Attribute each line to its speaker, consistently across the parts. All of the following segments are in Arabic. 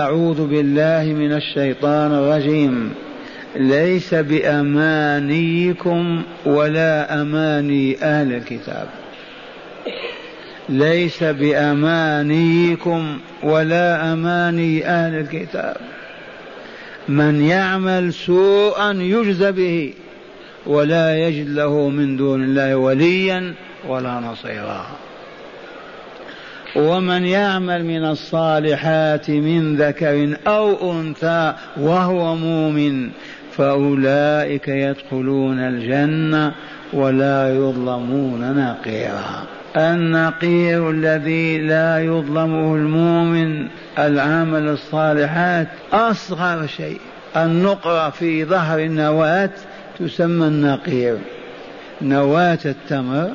Speaker 1: أعوذ بالله من الشيطان الرجيم. ليس بأمانيكم ولا أماني أهل الكتاب. ليس بأمانيكم ولا أماني أهل الكتاب. من يعمل سوءا يجزى به ولا يجد له من دون الله وليا ولا نصيرا. ومن يعمل من الصالحات من ذكر أو أنثى وهو مؤمن فأولئك يدخلون الجنة ولا يظلمون نقيرا. النقير الذي لا يظلمه المؤمن العمل الصالحات أصغر شيء. النقرة في ظهر النواة تسمى النقير. نواة التمر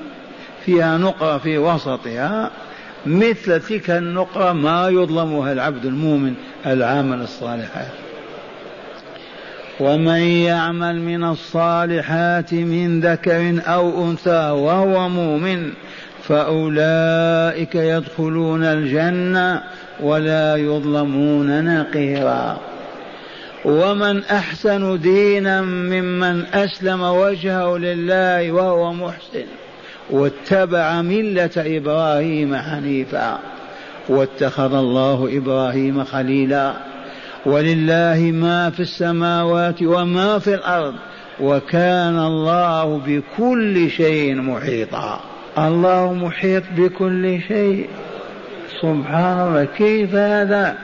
Speaker 1: فيها نقرة في وسطها مثل تلك النقرة ما يظلمها العبد المؤمن العامل الصالحات ومن يعمل من الصالحات من ذكر أو أنثى وهو مؤمن فأولئك يدخلون الجنة ولا يظلمون نقيرا. ومن أحسن دينا ممن أسلم وجهه لله وهو محسن. واتبع ملة إبراهيم حنيفا واتخذ الله إبراهيم خليلا. ولله ما في السماوات وما في الأرض وكان الله بكل شيء محيطا. الله محيط بكل شيء. سبحان الله كيف هذا؟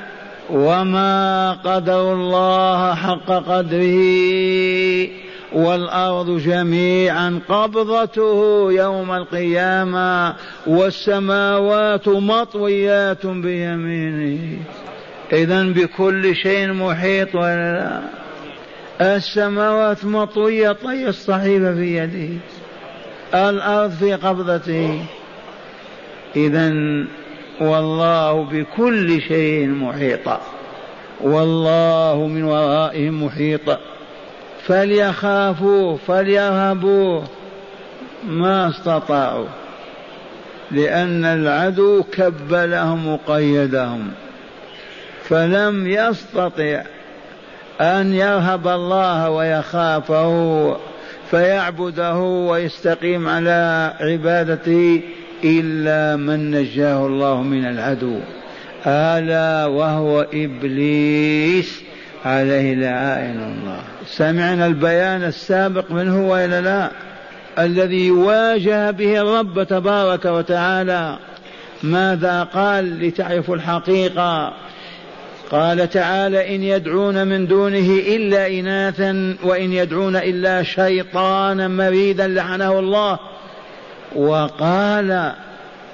Speaker 1: وما قدر الله حق قدره. والأرض جميعا قبضته يوم القيامة والسماوات مطويات بيمينه. إذا بكل شيء محيط ولا لا. السماوات مطوية طي الصحيفة في يده الأرض في قبضته. إذا والله بكل شيء محيط. والله من ورائهم محيط. فليخافوا فليرهبوا ما استطاعوا لأن العدو كب لهم وقيدهم فلم يستطع أن يرهب الله ويخافه فيعبده ويستقيم على عبادته إلا من نجاه الله من العدو ألا وهو إبليس. عليه لعائن الله. سمعنا البيان السابق منه وإلا لا؟ الذي واجه به الرب تبارك وتعالى ماذا قال لتعرفوا الحقيقة؟ قال تعالى إن يدعون من دونه إلا إناثا وإن يدعون إلا شيطانا مريدا لعنه الله. وقال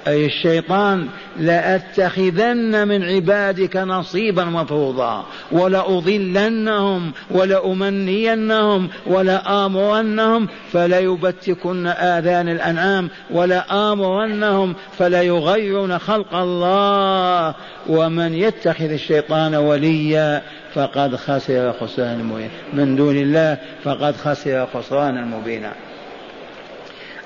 Speaker 1: أي الشيطان لأتخذن من عبادك نصيبا مفروضا ولأضلنهم ولأمنينهم ولآمرنهم فليبتكن آذان الأنعام ولآمرنهم فليغيرن خلق الله. ومن يتخذ الشيطان وليا فقد خسر خسرانا مبينا. من دون الله فقد خسر خسرانا مبينا.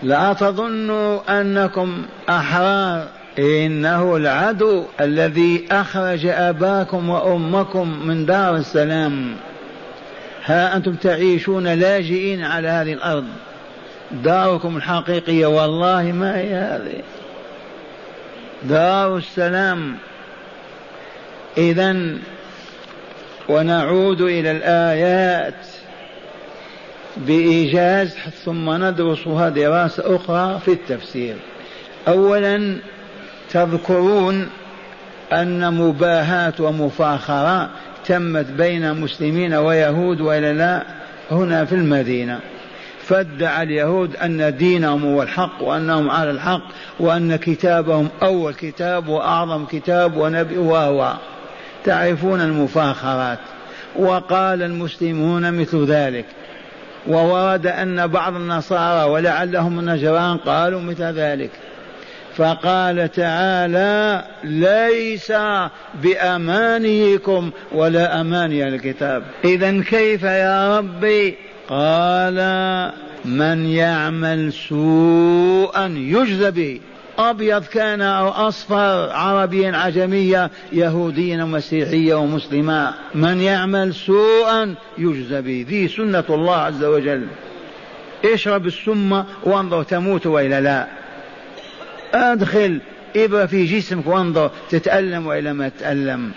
Speaker 1: لا تظنوا أنكم أحرار. إنه العدو الذي أخرج آباكم وأمكم من دار السلام. ها أنتم تعيشون لاجئين على هذه الأرض. داركم الحقيقية والله ما هي هذه؟ دار السلام. اذا ونعود إلى الآيات. بإيجاز ثم ندرسها دراسة أخرى في التفسير. أولا تذكرون أن مباهاة ومفاخرة تمت بين مسلمين ويهود وإلا لا هنا في المدينة. فادعى اليهود أن دينهم هو الحق وأنهم على الحق وأن كتابهم أول كتاب وأعظم كتاب ونبي وهو. تعرفون المفاخرات. وقال المسلمون مثل ذلك. وورد أن بعض النصارى ولعلهم النجران قالوا مثل ذلك؟ فقال تعالى ليس بأمانيكم ولا أماني الكتاب. إذا كيف يا ربي؟ قال من يعمل سوءا يجزى به. أبيض كان أو أصفر عربيا عجميا يهوديا ومسيحيا ومسلما. من يعمل سوءا يجزى به. ذي سنة الله عز وجل. اشرب السم وانظر تموت وإلا لا. أدخل إبرة في جسمك وانظر تتألم وإلا ما تتألم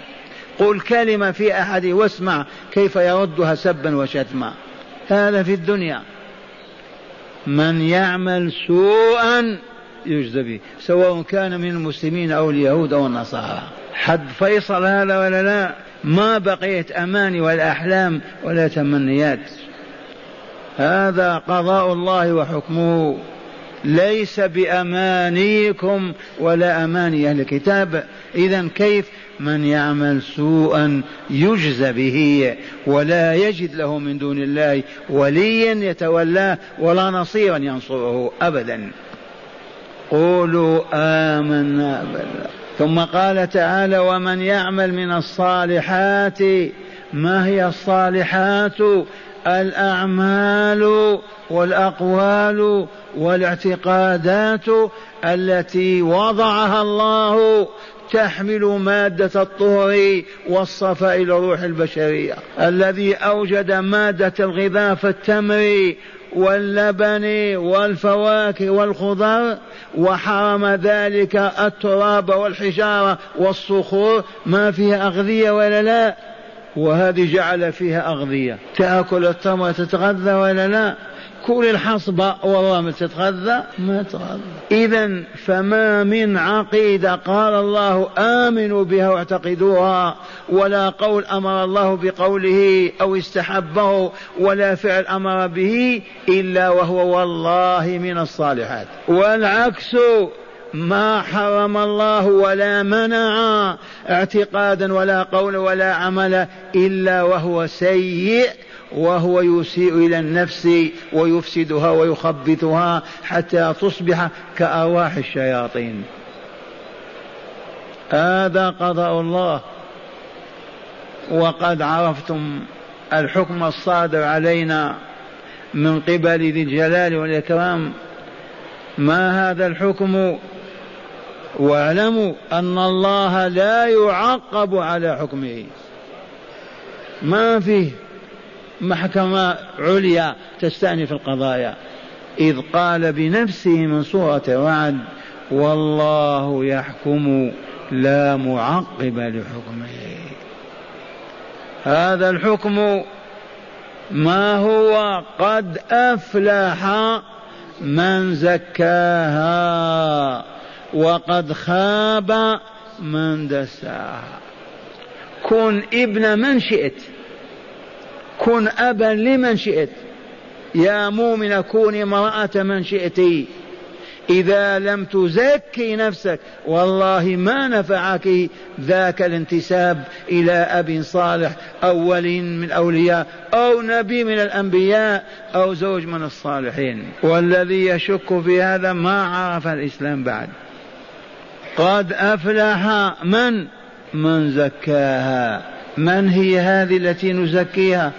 Speaker 1: قل كلمة في أحد واسمع كيف يردها سبا وشتما. هذا في الدنيا. من يعمل سوءا يجزى به سواء كان من المسلمين أو اليهود أو النصارى. حد فيصل هذا ولا لا؟ ما بقيت أماني ولا أحلام ولا تمنيات. هذا قضاء الله وحكمه. ليس بأمانيكم ولا أماني أهل الكتاب. إذا كيف؟ من يعمل سوءا يجزى به ولا يجد له من دون الله وليا يتولاه ولا نصيرا ينصره أبدا. قولوا آمنا بالله. ثم قال تعالى ومن يعمل من الصالحات ما هي الصالحات؟ الأعمال والأقوال والاعتقادات التي وضعها الله تحمل مادة الطهر والصفاء إلى روح البشرية. الذي أوجد مادة الغذاء في التمر واللبن والفواكه والخضر وحرم ذلك التراب والحجارة والصخور. ما فيها أغذية ولا لا؟ وهذه جعل فيها أغذية. تأكل التمر تتغذى ولا لا؟ كل الحصبة والله تتغذى؟ ما تتغذى إذا فما من عقيدة قال الله آمنوا بها واعتقدوها ولا قول أمر الله بقوله أو استحبه ولا فعل أمر به إلا وهو والله من الصالحات. والعكس ما حرم الله ولا منع اعتقادا ولا قول ولا عمل إلا وهو سيء وهو يسيء إلى النفس ويفسدها ويخبثها حتى تصبح كأرواح الشياطين. هذا قضاء الله. وقد عرفتم الحكم الصادر علينا من قبل ذي الجلال والإكرام. ما هذا الحكم؟ واعلموا أن الله لا يعقب على حكمه. ما فيه؟ محكمة عليا تستأنف القضايا. إذ قال بنفسه من سورة رعد والله يحكم لا معقب لحكمه. هذا الحكم ما هو؟ قد أفلح من زكاها وقد خاب من دساها. كن ابن من شئت. كن أبا لمن شئت. يا مؤمن كوني امرأة من شئت. إذا لم تزكي نفسك والله ما نفعك. ذاك الانتساب إلى أب صالح أو ولي من أولياء أو نبي من الأنبياء أو زوج من الصالحين. والذي يشك في هذا ما عرف الإسلام بعد. قد أفلح من؟ من زكاها. من هي هذه التي نزكيها؟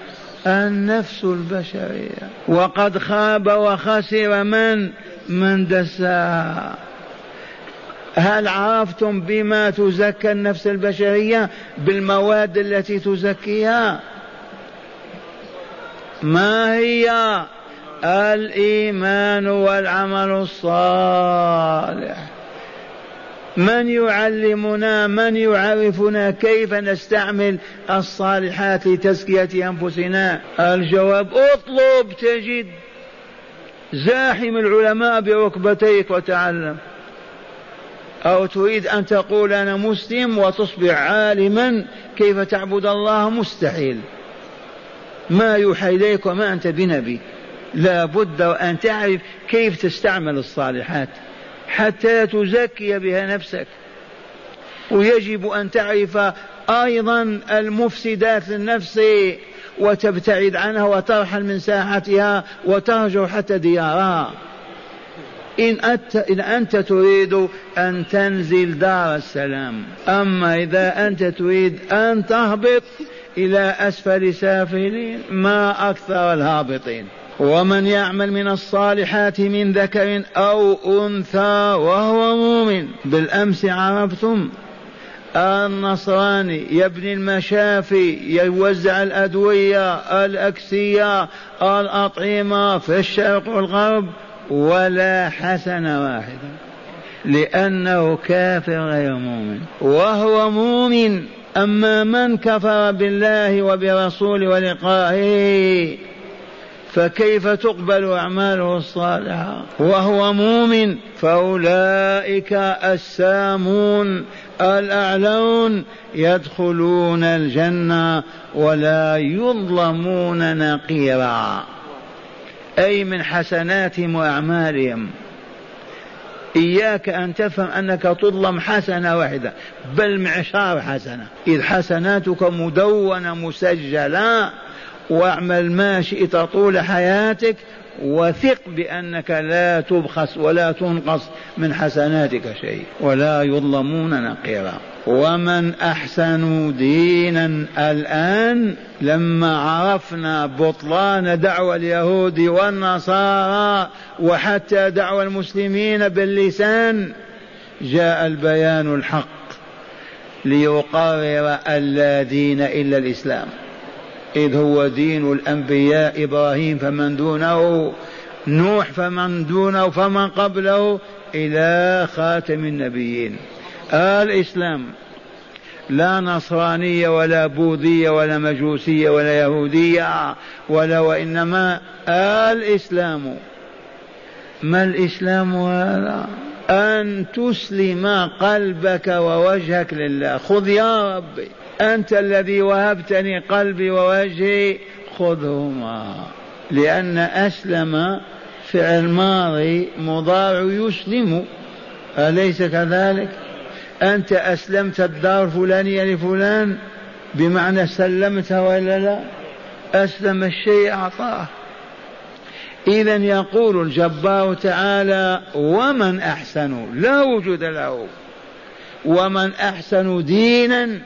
Speaker 1: النفس البشرية. وقد خاب وخسر من؟ من دساها هل عرفتم بما تزكى النفس البشرية؟ بالمواد التي تزكيها. ما هي؟ الإيمان والعمل الصالح. من يعلمنا من يعرفنا كيف نستعمل الصالحات لتزكية أنفسنا؟ الجواب اطلب تجد. زاحم العلماء بركبتيك وتعلم. أو تريد أن تقول أنا مسلم وتصبح عالما كيف تعبد الله؟ مستحيل. ما يوحى إليك وما أنت بنبي. لا بد أن تعرف كيف تستعمل الصالحات. حتى تزكي بها نفسك. ويجب أن تعرف أيضا المفسدات للنفس وتبتعد عنها وترحل من ساحتها وتهجر حتى ديارها. إن أنت, إن أنت تريد أن تنزل دار السلام أما إذا أنت تريد أن تهبط إلى أسفل سافلين ما أكثر الهابطين. ومن يعمل من الصالحات من ذكر أو أنثى وهو مؤمن بالأمس عرفتم النصراني يبني المشافي يوزع الأدوية الأكسية الأطعمة في الشرق والغرب ولا حسنة واحدة لأنه كافر غير مؤمن وهو مؤمن. أما من كفر بالله وبرسوله ولقائه فكيف تقبل أعماله الصالحة؟ وهو مؤمن فأولئك السامون الأعلون يدخلون الجنة ولا يظلمون نقيرا. أي من حسناتهم وأعمالهم. إياك أن تفهم أنك تظلم حسنة واحدة بل معشار حسنة. إذ حسناتك مدونة مسجلة. واعمل ما شئت طول حياتك وثق بأنك لا تبخس ولا تنقص من حسناتك شيء ولا يظلمون نقيرا. ومن أحسن دينا الآن لما عرفنا بطلان دعوى اليهود والنصارى وحتى دعوى المسلمين باللسان جاء البيان الحق ليقرر دين إلا الإسلام. إذ هو دين الأنبياء إبراهيم فمن دونه نوح فمن دونه فمن قبله إلى خاتم النبيين. الإسلام لا نصرانية ولا بوذية ولا مجوسية ولا يهودية ولا وإنما الإسلام ما الإسلام هذا؟ أن تسلم قلبك ووجهك لله. خذ يا ربي. أنت الذي وهبتني قلبي ووجهي خذهما. لأن أسلم فعل ماضي مضارع يسلم. أليس كذلك؟ أنت أسلمت الدار الفلانية لفلان بمعنى سلمتها ولا لا؟ أسلم الشيء أعطاه. إذا يقول الجبار تعالى ومن أحسن؟ لا وجود له. ومن أحسن دينا؟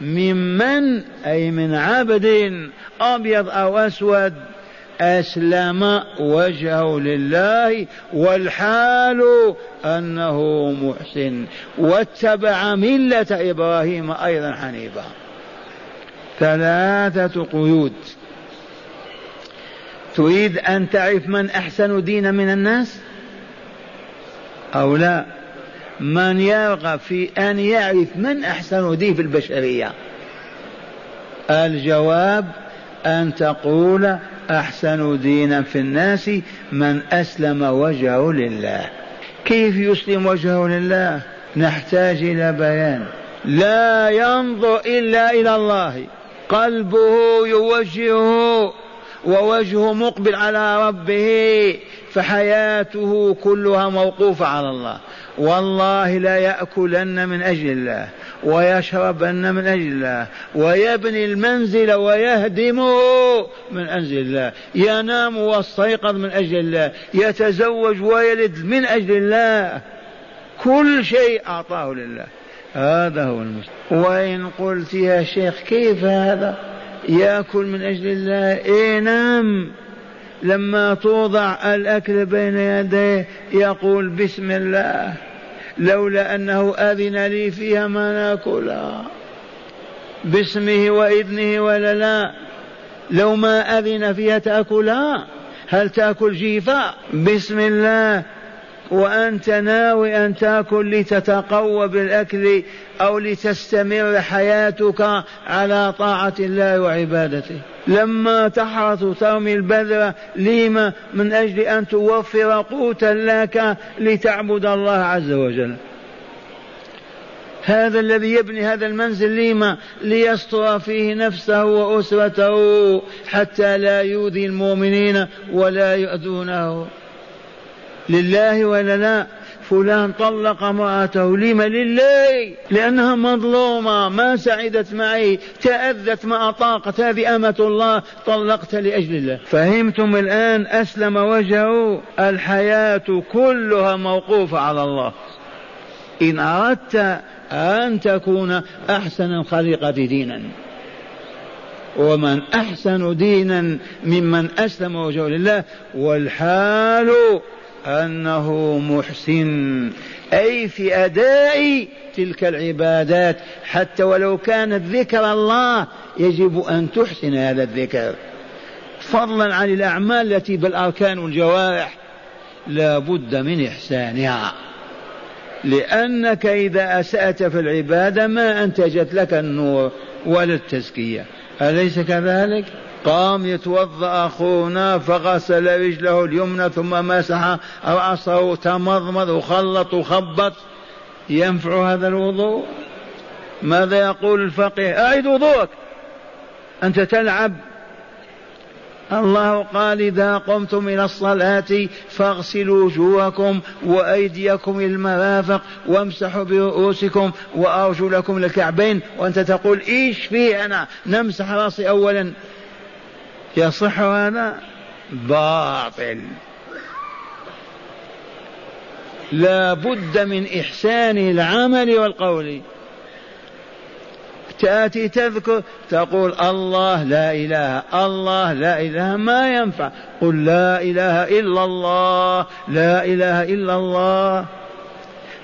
Speaker 1: ممن أي من عبد أبيض أو أسود. أسلم وجهه لله والحال أنه محسن. واتبع ملة إبراهيم أيضا حنيفا. ثلاثة قيود. تريد أن تعرف من أحسن دينا من الناس؟ أو لا؟ من يرغب في أن يعرف من أحسن دين في البشرية. الجواب أن تقول أحسن دينا في الناس من أسلم وجهه لله. كيف يسلم وجهه لله؟ نحتاج إلى بيان. لا ينظر إلا إلى الله. قلبه يوجهه ووجهه مقبل على ربه فحياته كلها موقوفة على الله. والله لا يأكلن من أجل الله ويشربن من أجل الله ويبني المنزل ويهدمه من أجل الله ينام ويستيقظ من أجل الله يتزوج ويلد من أجل الله. كل شيء أعطاه لله. هذا هو المسلم وإن قلت يا شيخ كيف هذا؟ يأكل من أجل الله. إيه نعم لما توضع الأكل بين يديه يقول بسم الله لولا أنه أذن لي فيها ما ناكلها. باسمه وإذنه ولا لا لو ما أذن فيها تأكلها؟ هل تأكل جيفة بسم الله. وأنت ناوي أن تأكل لتتقوى بالأكل أو لتستمر حياتك على طاعة الله وعبادته. لما تحرث ترمي البذرة لما من أجل أن توفر قوتا لك لتعبد الله عز وجل. هذا الذي يبني هذا المنزل لما ليستر فيه نفسه وأسرته حتى لا يؤذي المؤمنين ولا يؤذونه. لله ولا لا؟ فلان طلق امرأته لما لله؟ لأنها مظلومة ما سعدت معي تأذت ما أطاقت هذه أمة الله طلقت لأجل الله. فهمتم الآن؟ أسلم وجهه. الحياة كلها موقوفة على الله. إن أردت أن تكون أحسن الخليقة دينا. ومن أحسن دينا ممن أسلم وجهه لله والحال أنه محسن. أي في أداء تلك العبادات حتى ولو كانت ذكر الله يجب أن تحسن هذا الذكر. فضلا عن الأعمال التي بالأركان والجوارح لا بد من إحسانها. لأنك إذا أسأت في العبادة ما أنتجت لك النور ولا التزكية. أليس كذلك؟ قام يتوضأ أخونا فغسل رجله اليمنى ثم مسح راسه تمضمض وخلط وخبط. ينفع هذا الوضوء؟ ماذا يقول الفقيه؟ اعد وضوءك. أنت تلعب. الله قال إذا قمتم إلى الصلاة فاغسلوا وجوهكم وأيديكم إلى المرافق وامسحوا برؤوسكم وأرجلكم للكعبين وأنت تقول إيش فيه أنا؟ نمسح رأسي أولا. يصح هذا باطل. لا بد من إحسان العمل والقول. تأتي تذكر تقول الله لا إله الله لا إله ما ينفع. قل لا إله إلا الله لا إله إلا الله.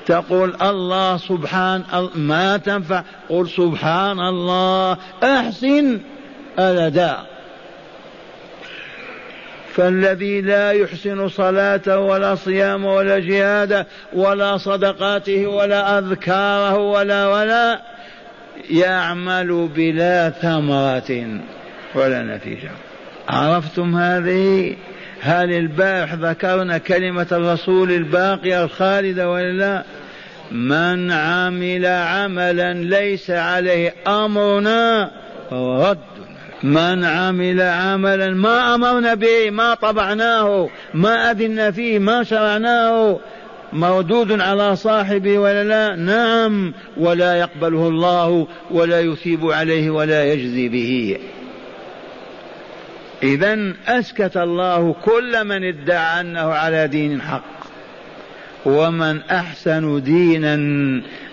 Speaker 1: تقول الله سبحان ما تنفع. قل سبحان الله. أحسن. الأداء فالذي لا يحسن صلاته ولا صيامه ولا جهاده ولا صدقاته ولا أذكاره ولا ولا يعمل بلا ثمرة ولا نتيجة. عرفتم هذه؟ هل البارح ذكرنا كلمة الرسول الباقية الخالدة ولا لا؟ من عمل عملا ليس عليه أمرنا فهو رد. من عمل عملا ما أمرنا به ما طبعناه ما أذن فيه ما شرعناه مردود على صاحبه ولا لا؟ نعم ولا يقبله الله ولا يثيب عليه ولا يجزي به. إذا أسكت الله كل من ادعى أنه على دين حق. ومن أحسن دينا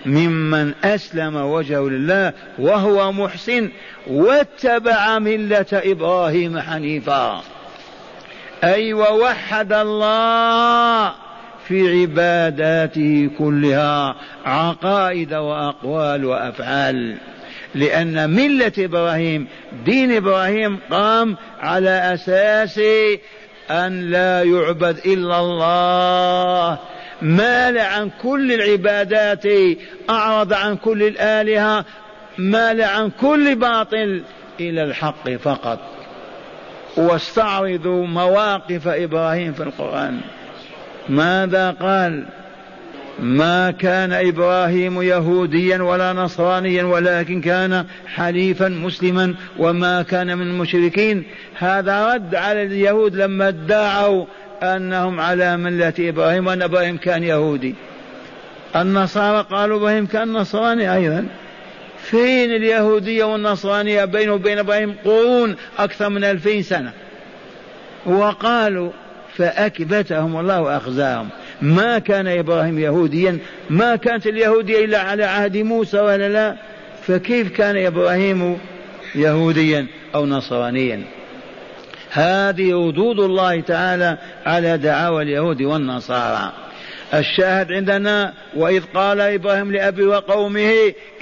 Speaker 1: ممن أسلم وجهه لله وهو محسن واتبع ملة إبراهيم حنيفا. أي ووحد الله في عباداته كلها عقائد وأقوال وأفعال. لأن ملة إبراهيم دين إبراهيم قام على أساس أن لا يعبد إلا الله. مال عن كل العبادات أعرض عن كل الآلهة مال عن كل باطل إلى الحق فقط. واستعرضوا مواقف إبراهيم في القرآن. ماذا قال؟ ما كان إبراهيم يهوديا ولا نصرانيا ولكن كان حليفا مسلما وما كان من المشركين. هذا رد على اليهود لما ادعوا أنهم على ملة إبراهيم وأن إبراهيم كان يهودي. النصارى قالوا إبراهيم كان نصراني أيضا. فين اليهودية والنصرانية بينه وبين إبراهيم قرون أكثر من ألفين سنة؟ وقالوا فأكبتهم الله وأخزاهم. ما كان إبراهيم يهوديا ما كانت اليهودية إلا على عهد موسى ولا لا؟ فكيف كان إبراهيم يهوديا أو نصرانيا؟ هذه ردود الله تعالى على دعاوى اليهود والنصارى. الشاهد عندنا وإذ قال إبراهيم لأبي وقومه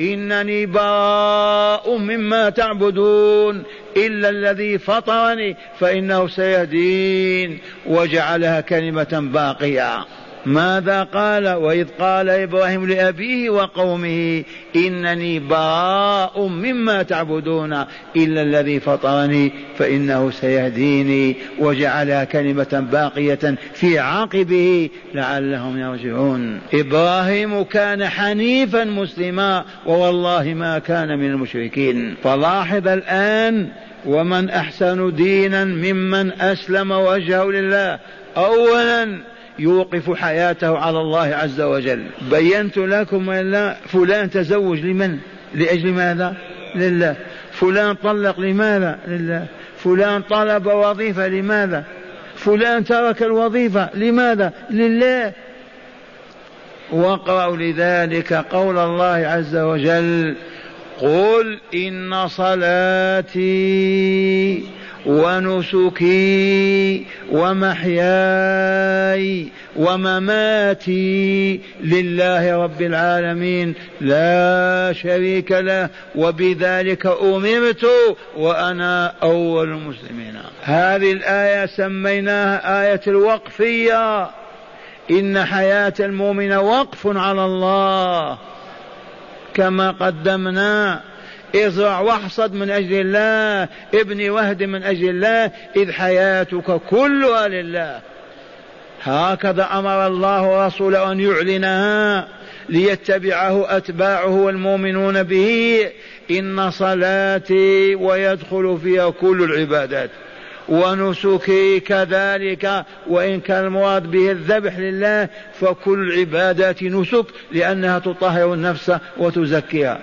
Speaker 1: إنني براء مما تعبدون إلا الذي فطرني فإنه سيهدين وجعلها كلمة باقية. ماذا قال؟ وإذ قال إبراهيم لأبيه وقومه إنني براء مما تعبدون إلا الذي فطرني فإنه سيهديني وجعلها كلمة باقية في عقبه لعلهم يرجعون. إبراهيم كان حنيفا مسلما ووالله ما كان من المشركين. فلاحظ الآن ومن أحسن دينا ممن أسلم وجهه لله. أولا يوقف حياته على الله عز وجل. بينت لكم لا فلان تزوج لمن؟ لأجل ماذا؟ لله. فلان طلق لماذا؟ لله. فلان طلب وظيفة لماذا؟ فلان ترك الوظيفة لماذا؟ لله. واقرأوا لذلك قول الله عز وجل قل إن صلاتي ونسكي ومحياي ومماتي لله رب العالمين. لا شريك له وبذلك أمرت وأنا أول المسلمين. هذه الآية سميناها آية الوقفية. إن حياة المؤمن وقف على الله كما قدمنا ازرع واحصد من أجل الله ابني وهد من أجل الله إذ حياتك كلها لله. هكذا أمر الله رسوله أن يعلنها ليتبعه أتباعه والمؤمنون به. إن صلاتي ويدخل فيها كل العبادات. ونسكي كذلك وإن كان المراد به الذبح لله فكل العبادات نسك لأنها تطهر النفس وتزكيها.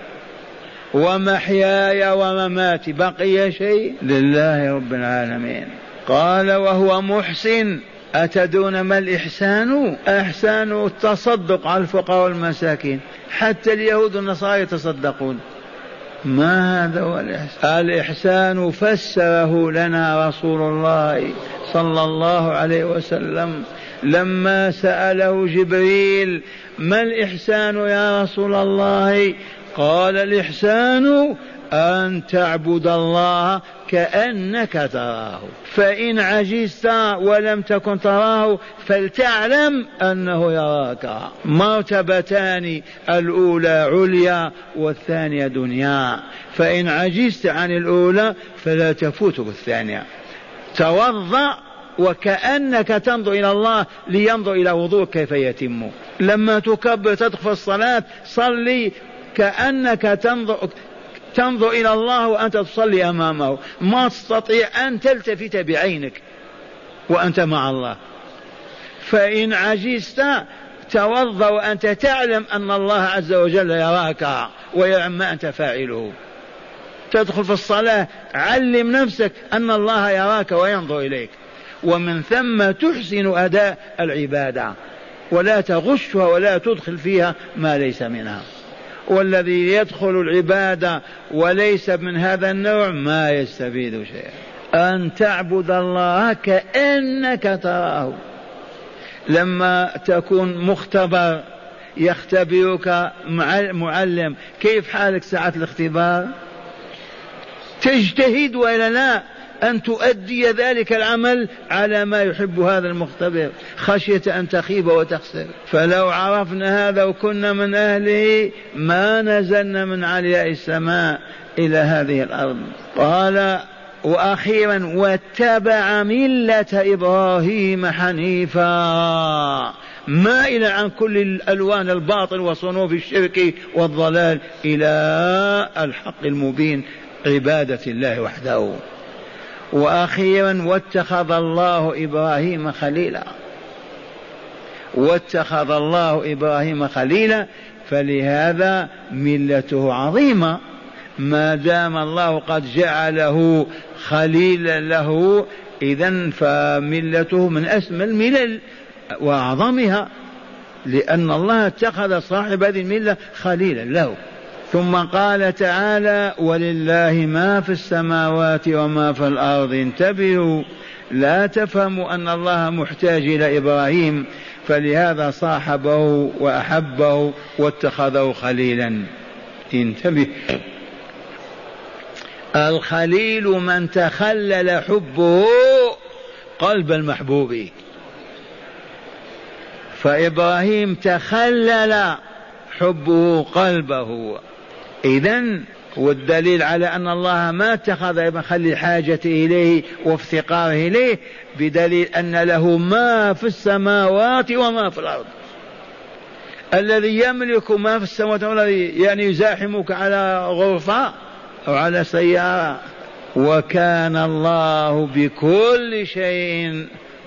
Speaker 1: ومحياي ومماتي بقي شيء لله رب العالمين. قال وهو محسن. أتدون ما الإحسان؟ إحسان التصدق على الفقراء والمساكين. حتى اليهود والنصارى يتصدقون. ما هذا هو الإحسان؟ الإحسان فسره لنا رسول الله صلى الله عليه وسلم. لما سأله جبريل ما الإحسان يا رسول الله؟ قال الإحسان أن تعبد الله كأنك تراه. فإن عجزت ولم تكن تراه فلتعلم أنه يراك. مرتبتان الأولى عليا والثانية دنيا. فإن عجزت عن الأولى فلا تفوتك الثانية توضأ وكأنك تنظر إلى الله لينظر إلى وضوءك كيف يتم. لما تكبر تدخل الصلاة صلي كأنك تنظر تنظر إلى الله وأنت تصلي أمامه. ما تستطيع أن تلتفت بعينك وأنت مع الله. فإن عجزت توضأ وأنت تعلم أن الله عز وجل يراك ويعلم ما أنت فاعله. تدخل في الصلاة علم نفسك أن الله يراك وينظر إليك. ومن ثم تحسن أداء العبادة. ولا تغشها ولا تدخل فيها ما ليس منها. والذي يدخل العبادة وليس من هذا النوع ما يستفيد شيئا. أن تعبد الله كأنك تراه. لما تكون مختبر يختبرك معلم كيف حالك ساعة الاختبار؟ تجتهد ولا لا؟ أن تؤدي ذلك العمل على ما يحب هذا المختبر خشية أن تخيب وتخسر. فلو عرفنا هذا وكنا من أهله ما نزلنا من علياء السماء إلى هذه الأرض. قال وأخيرا واتبع ملة إبراهيم حنيفا. مائلا عن كل الألوان الباطل وصنوف الشرك والضلال إلى الحق المبين عبادة الله وحده. وأخيرا واتخذ الله إبراهيم خليلا. واتخذ الله إبراهيم خليلا فلهذا ملته عظيمة. ما دام الله قد جعله خليلا له اذا فملته من اسمى الملل وأعظمها لأن الله اتخذ صاحب هذه الملة خليلا له. ثم قال تعالى ولله ما في السماوات وما في الأرض. انتبهوا لا تفهموا أن الله محتاج إلى إبراهيم فلهذا صاحبه وأحبه واتخذه خليلا. انتبه. الخليل من تخلل حبه قلب المحبوب. فإبراهيم تخلل حبه قلبه. إذا والدليل على أن الله ما اتخذ ابن خلي حاجته إليه وافتقاره إليه بدليل أن له ما في السماوات وما في الأرض. الذي يملك ما في السماوات والذي يعني يزاحمك على غرفة أو على سيارة. وكان الله بكل شيء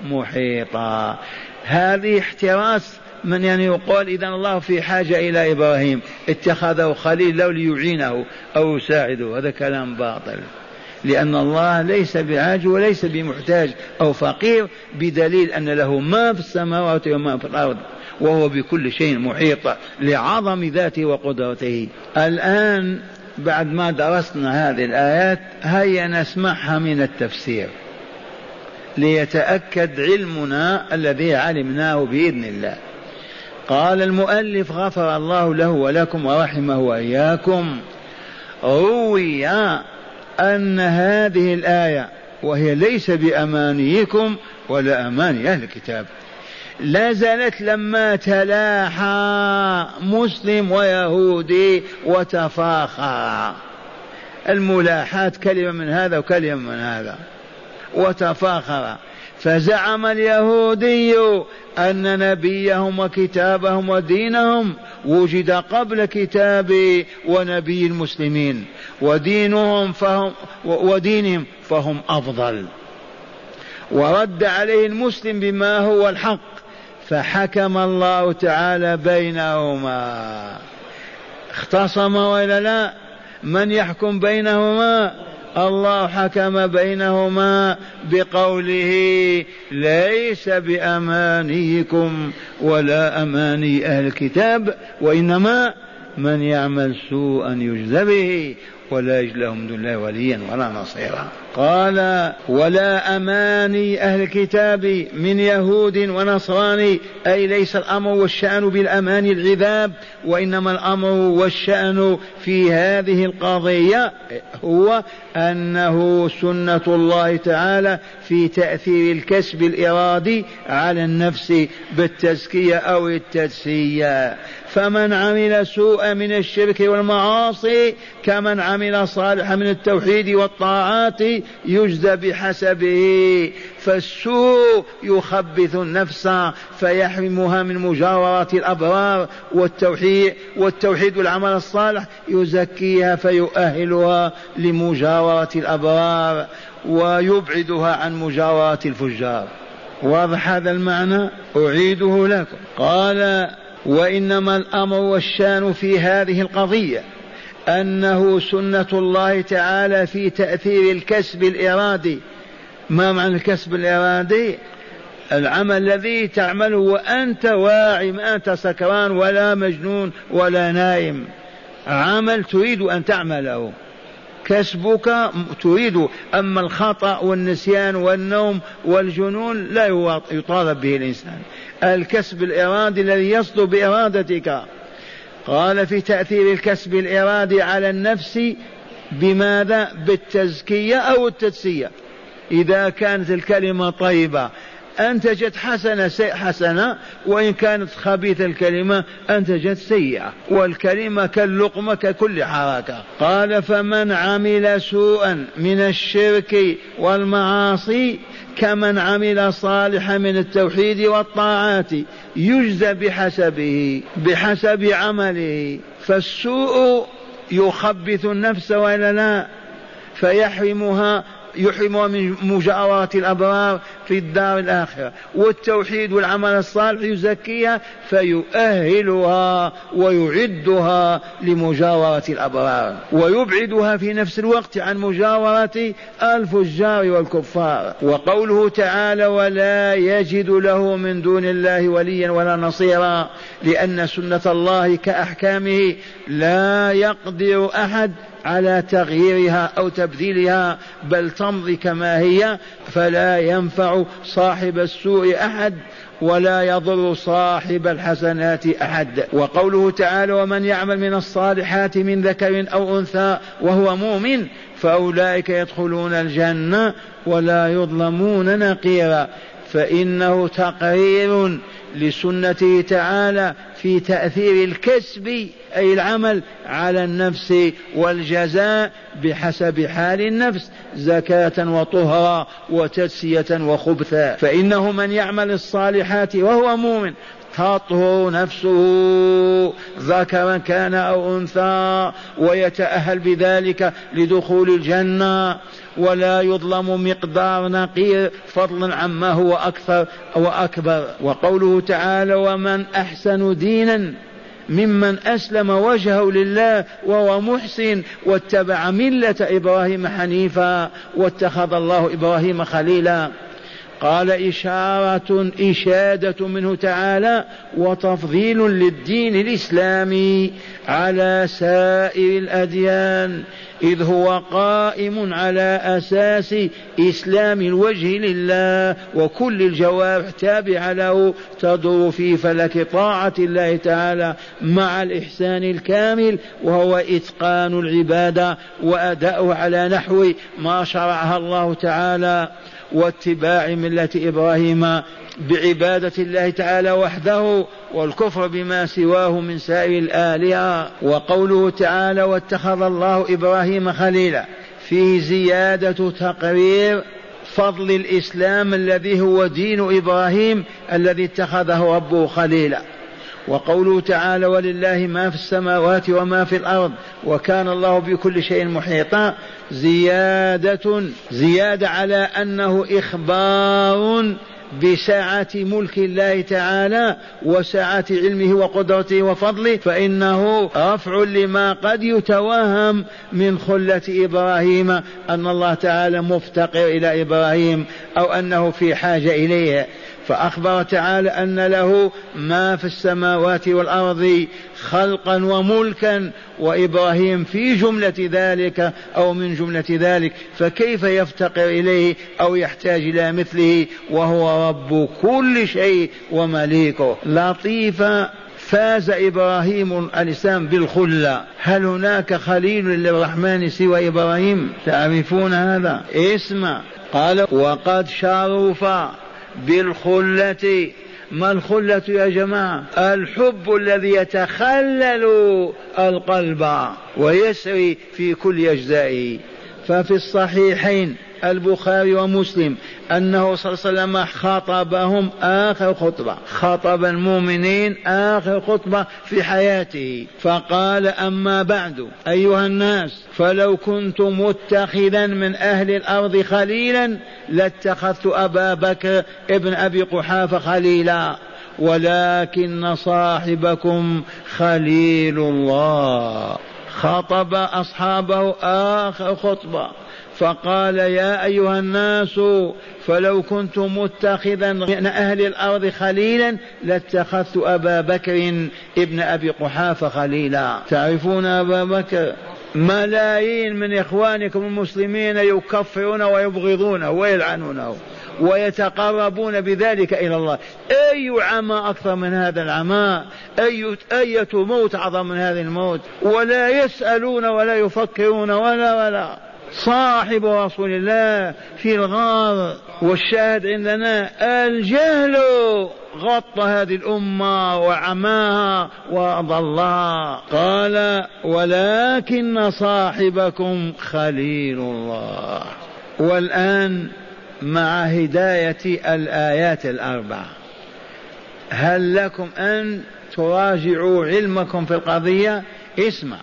Speaker 1: محيطا. هذه احتراس من يعني يقول إذا الله في حاجة إلى إبراهيم اتخذه خليل له ليعينه أو يساعده. هذا كلام باطل. لأن الله ليس بعاج وليس بمحتاج أو فقير بدليل أن له ما في السماوات وما في الأرض وهو بكل شيء محيط لعظم ذاته وقدرته. الآن بعد ما درسنا هذه الآيات هيا نسمعها من التفسير. ليتأكد علمنا الذي علمناه بإذن الله. قال المؤلف غفر الله له ولكم ورحمه وإياكم. روي أن هذه الآية وهي ليس بأمانيكم ولا أماني أهل الكتاب. لا زالت لما تلاحى مسلم ويهودي وتفاخر. الملاحاة كلمة من هذا وكلمة من هذا. وتفاخر. فزعم اليهودي أن نبيهم وكتابهم ودينهم وجد قبل كتاب ونبي المسلمين. ودينهم فهم ودينهم فهم أفضل. ورد عليه المسلم بما هو الحق فحكم الله تعالى بينهما. اختصم ولا لا؟ من يحكم بينهما؟ الله حكم بينهما بقوله ليس بأمانيكم ولا أماني أهل الكتاب وإنما من يعمل سوءا يجزى به. ولا يجد لهم دون الله وليا ولا نصيرا. قال ولا أماني أهل الكتاب من يهود ونصراني. أي ليس الأمر والشأن بالأمان العذاب وإنما الأمر والشأن في هذه القضية هو أنه سنة الله تعالى في تأثير الكسب الإرادي على النفس بالتزكية أو التدسية فمن عمل سوءا من الشرك والمعاصي كمن عمل صالحا من التوحيد والطاعات يجزى بحسبه فالسوء يخبث النفس فيحرمها من مجاورة الأبرار والتوحيد والتوحيد والعمل الصالح يزكيها فيؤهلها لمجاورة الأبرار ويبعدها عن مجاورة الفجار. واضح هذا المعنى؟ أعيده لكم. قال وإنما الأمر والشأن في هذه القضية. أنه سنة الله تعالى في تأثير الكسب الإرادي. ما معنى الكسب الإرادي؟ العمل الذي تعمله وأنت واعي ما أنت سكران ولا مجنون ولا نايم. عمل تريد أن تعمله. كسبك تريد أما الخطأ والنسيان والنوم والجنون لا يطالب به الإنسان. الكسب الإرادي الذي يصدر بإرادتك. قال في تأثير الكسب الإرادي على النفس بماذا؟ بالتزكية أو التدسية. إذا كانت الكلمة طيبة أنتجت حسنة حسنة وإن كانت خبيثة الكلمة أنتجت سيئة. والكلمة كاللقمة ككل حركة. قال فمن عمل سوءا من الشرك والمعاصي كمن عمل صالحا من التوحيد والطاعات يجزى بحسبه بحسب عمله. فالسوء يخبث النفس وإلا لا فيحرمها يحرمها من مجاورة الأبرار في الدار الآخرة والتوحيد والعمل الصالح يزكيها فيؤهلها ويعدها لمجاورة الأبرار ويبعدها في نفس الوقت عن مجاورة الفجار والكفار. وقوله تعالى ولا يجد له من دون الله وليا ولا نصيرا لأن سنة الله كأحكامه لا يقدر أحد على تغييرها أو تبديلها بل تمضي كما هي فلا ينفع صاحب السوء أحد ولا يضر صاحب الحسنات أحد. وقوله تعالى ومن يعمل من الصالحات من ذكر أو أنثى وهو مؤمن فأولئك يدخلون الجنة ولا يظلمون نقيرا. فإنه تقرير لسنته تعالى في تأثير الكسب أي العمل على النفس والجزاء بحسب حال النفس زكاة وطهرا وتسية وخبثا. فإنه من يعمل الصالحات وهو مؤمن تطهر نفسه ذكرا كان أو أنثى ويتأهل بذلك لدخول الجنة. ولا يظلم مقدار نقير فضلا عما هو أكثر وأكبر. وقوله تعالى ومن أحسن دينا ممن أسلم وجهه لله وهو محسن واتبع ملة إبراهيم حنيفا واتخذ الله إبراهيم خليلا قال إشارة إشادة منه تعالى وتفضيل للدين الإسلامي على سائر الأديان إذ هو قائم على أساس إسلام الوجه لله وكل الجوارح تابعة له تدور في فلك طاعة الله تعالى مع الإحسان الكامل وهو إتقان العبادة وأداؤه على نحو ما شرعها الله تعالى. واتباع ملة إبراهيم بعبادة الله تعالى وحده والكفر بما سواه من سائر الآلهة. وقوله تعالى واتخذ الله إبراهيم خليلا. فيه زيادة تقرير فضل الإسلام الذي هو دين إبراهيم الذي اتخذه ربه خليلا. وقوله تعالى ولله ما في السماوات وما في الأرض وكان الله بكل شيء محيطا زيادة زيادة على أنه إخبار بسعة ملك الله تعالى وسعة علمه وقدرته وفضله فإنه رفع لما قد يتوهم من خلة إبراهيم أن الله تعالى مفتقر إلى إبراهيم أو أنه في حاجة إليه. فأخبر تعالى أن له ما في السماوات والأرض خلقا وملكا وإبراهيم في جملة ذلك أو من جملة ذلك فكيف يفتقر إليه أو يحتاج إلى مثله؟ وهو رب كل شيء ومليكه. لطيفة فاز إبراهيم الإسلام بالخلة. هل هناك خليل للرحمن سوى إبراهيم؟ تعرفون هذا؟ اسمع. قال وقد شرف بالخلة. ما الخلة يا جماعة؟ الحب الذي يتخلل القلب ويسري في كل أجزائه. ففي الصحيحين البخاري ومسلم أنه صلى الله عليه وسلم خطبهم آخر خطبة خطب المؤمنين آخر خطبة في حياته. فقال أما بعد أيها الناس فلو كنت متخذا من أهل الأرض خليلا لاتخذت أبا بكر ابن أبي قحافة خليلا. ولكن صاحبكم خليل الله. خطب أصحابه آخر خطبة فقال يا أيها الناس فلو كنت متخذا من أهل الأرض خليلا لاتخذت أبا بكر ابن أبي قحافة خليلا. تعرفون أبا بكر؟ ملايين من إخوانكم المسلمين يكفرون ويبغضونه ويلعنونه. ويتقربون بذلك إلى الله. أي عمى أكثر من هذا العمى؟ أي أية موت أعظم من هذا الموت؟ ولا يسألون ولا يفكرون ولا ولا. صاحب رسول الله في الغار والشاهد عندنا الجهل غطى هذه الأمة وعماها وأضلها قال ولكن صاحبكم خليل الله. والآن مع هداية الآيات الأربع هل لكم أن تراجعوا علمكم في القضية؟ اسمع.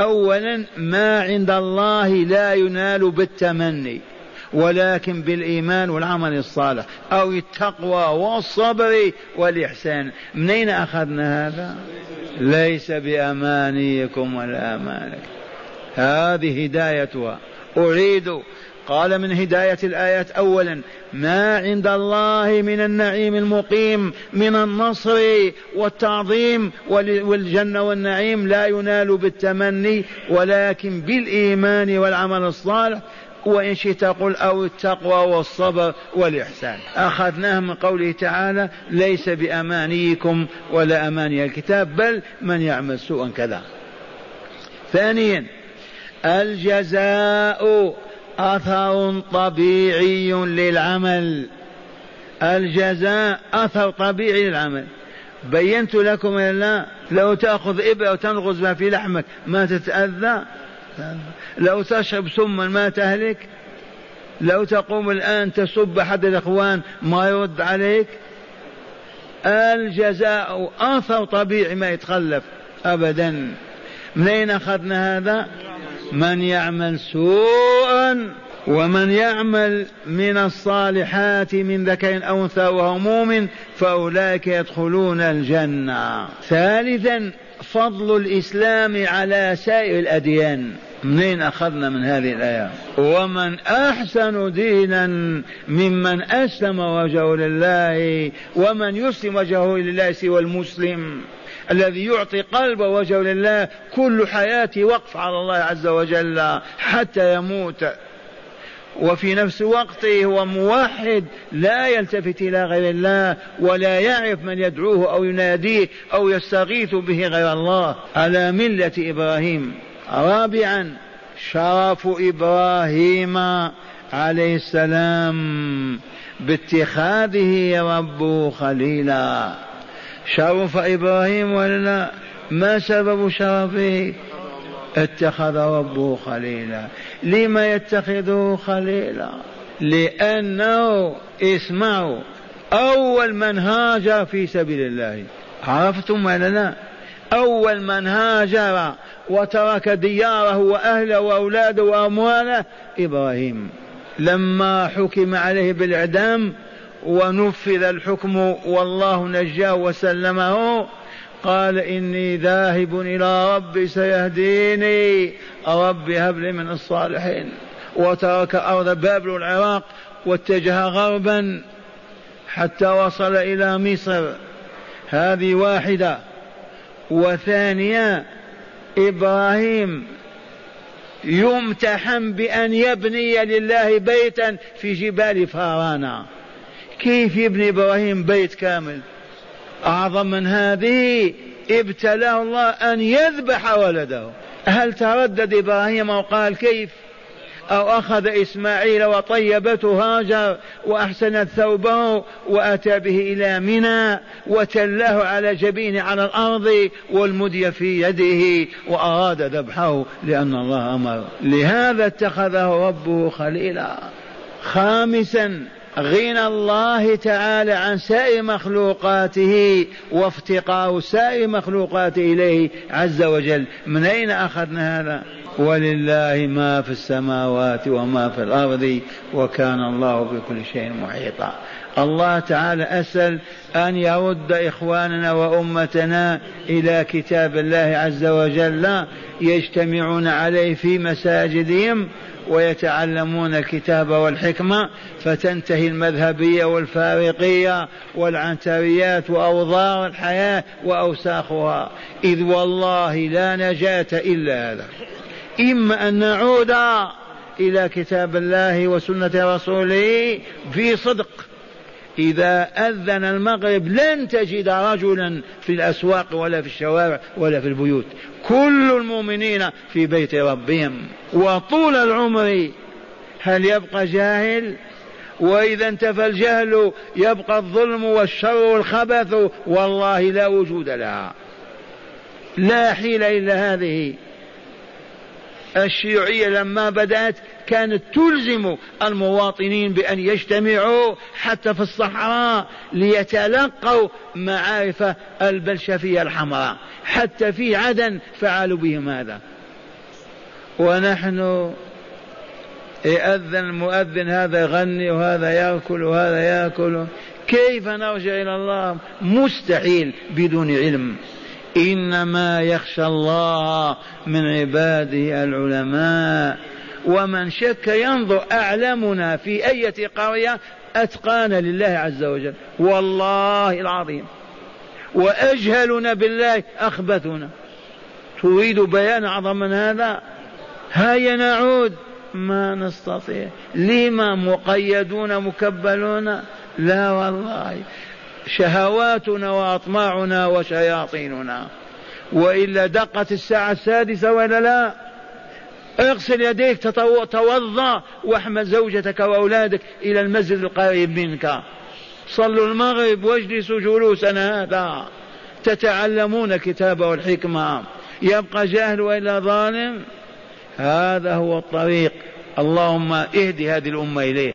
Speaker 1: اولا ما عند الله لا ينال بالتمني ولكن بالإيمان والعمل الصالح أو التقوى والصبر والإحسان. من اين أخذنا هذا؟ ليس بأمانيكم ولا أمانك. هذه هدايتها. اريد قال من هداية الآيات أولا ما عند الله من النعيم المقيم من النصر والتعظيم والجنة والنعيم لا ينال بالتمني ولكن بالإيمان والعمل الصالح وإن شئت قل أو التقوى والصبر والإحسان. أخذناه من قوله تعالى ليس بأمانيكم ولا أماني الكتاب بل من يعمل سوءا كذا. ثانيا الجزاء أثر طبيعي للعمل. الجزاء أثر طبيعي للعمل. بينت لكم لا لو تأخذ إبرة وتنغز ما في لحمك ما تتأذى لو تشرب سما ما تهلك لو تقوم الآن تسب أحد الإخوان ما يرد عليك. الجزاء أثر طبيعي ما يتخلف أبدا. من أين أخذنا هذا؟ من يعمل سوءا ومن يعمل من الصالحات من ذكر أو أنثى وهو مؤمن فأولئك يدخلون الجنة. ثالثا فضل الإسلام على سائر الأديان. منين أخذنا من هذه الآية؟ ومن أحسن دينا ممن أسلم وجهه لله ومن يسلم وجهه لله سوى المسلم. الذي يعطي قلبه وجهه لله كل حياته وقف على الله عز وجل حتى يموت. وفي نفس وقته هو موحد لا يلتفت إلى غير الله ولا يعرف من يدعوه أو يناديه أو يستغيث به غير الله. على ملة إبراهيم. رابعا شرف إبراهيم عليه السلام باتخاذه ربه خليلا. شرف إبراهيم ولا لا ما سبب شرفه؟ اتخذ ربه خليلا. لما يتخذه خليلا؟ لأنه اسمعوا أول من هاجر في سبيل الله. عرفتم ولا لا؟ أول من هاجر وترك دياره وأهله وأولاده وأمواله إبراهيم. لما حكم عليه بالإعدام ونفذ الحكم والله نجاه وسلمه. قال إني ذاهب إلى ربي سيهديني. رب هب لي من الصالحين. وترك أرض بابل العراق واتجه غربا حتى وصل إلى مصر. هذه واحدة. وثانية إبراهيم يمتحن بأن يبني لله بيتا في جبال فارانا كيف يبني إبراهيم بيت كامل؟ أعظم من هذه ابتلاه الله أن يذبح ولده. هل تردد إبراهيم وقال كيف؟ أو أخذ إسماعيل وطيبته هاجر وأحسنت ثوبه وأتى به إلى منى وتلاه على جبينه على الأرض والمدي في يده وأراد ذبحه لأن الله أمر. لهذا اتخذه ربه خليلا. خامسا غنى الله تعالى عن سائر مخلوقاته وافتقار سائر مخلوقاته إليه عز وجل. من أين أخذنا هذا؟ ولله ما في السماوات وما في الأرض وكان الله بكل شيء محيطا. الله تعالى أسأل أن يرد إخواننا وأمتنا إلى كتاب الله عز وجل يجتمعون عليه في مساجدهم ويتعلمون الكتاب والحكمة فتنتهي المذهبية والفارقية والعنتريات وأوضار الحياة وأوساخها. إذ والله لا نجاة إلا هذا. إما أن نعود إلى كتاب الله وسنة رسوله في صدق. إذا أذن المغرب لن تجد رجلا في الأسواق ولا في الشوارع ولا في البيوت. كل المؤمنين في بيت ربهم. وطول العمر هل يبقى جاهل؟ وإذا انتفى الجهل يبقى الظلم والشر والخبث. والله لا وجود لها. لا حيلة إلا هذه. الشيوعية لما بدأت كانت تلزم المواطنين بأن يجتمعوا حتى في الصحراء ليتلقوا معارف البلشفية الحمراء. حتى في عدن فعلوا بهم هذا. ونحن يأذن المؤذن هذا يغني وهذا يأكل وهذا يأكل. كيف نرجع إلى الله؟ مستحيل بدون علم. إنما يخشى الله من عباده العلماء. ومن شك ينظر أعلمنا في أية قرية أتقانا لله عز وجل. والله العظيم. وأجهلنا بالله أخبثنا. تريد بيان أعظم من هذا؟ هيا نعود. ما نستطيع. لما مقيدون مكبلون؟ لا والله. شهواتنا وأطماعنا وشياطيننا. وإلا دقت الساعة السادسة ولا لا؟ اغسل يديك توضأ واحمل زوجتك وأولادك إلى المسجد القريب منك. صلوا المغرب واجلسوا جلوسنا هذا. تتعلمون الكتاب والحكمة. يبقى جاهل وإلا ظالم؟ هذا هو الطريق. اللهم اهد هذه الأمة إليه.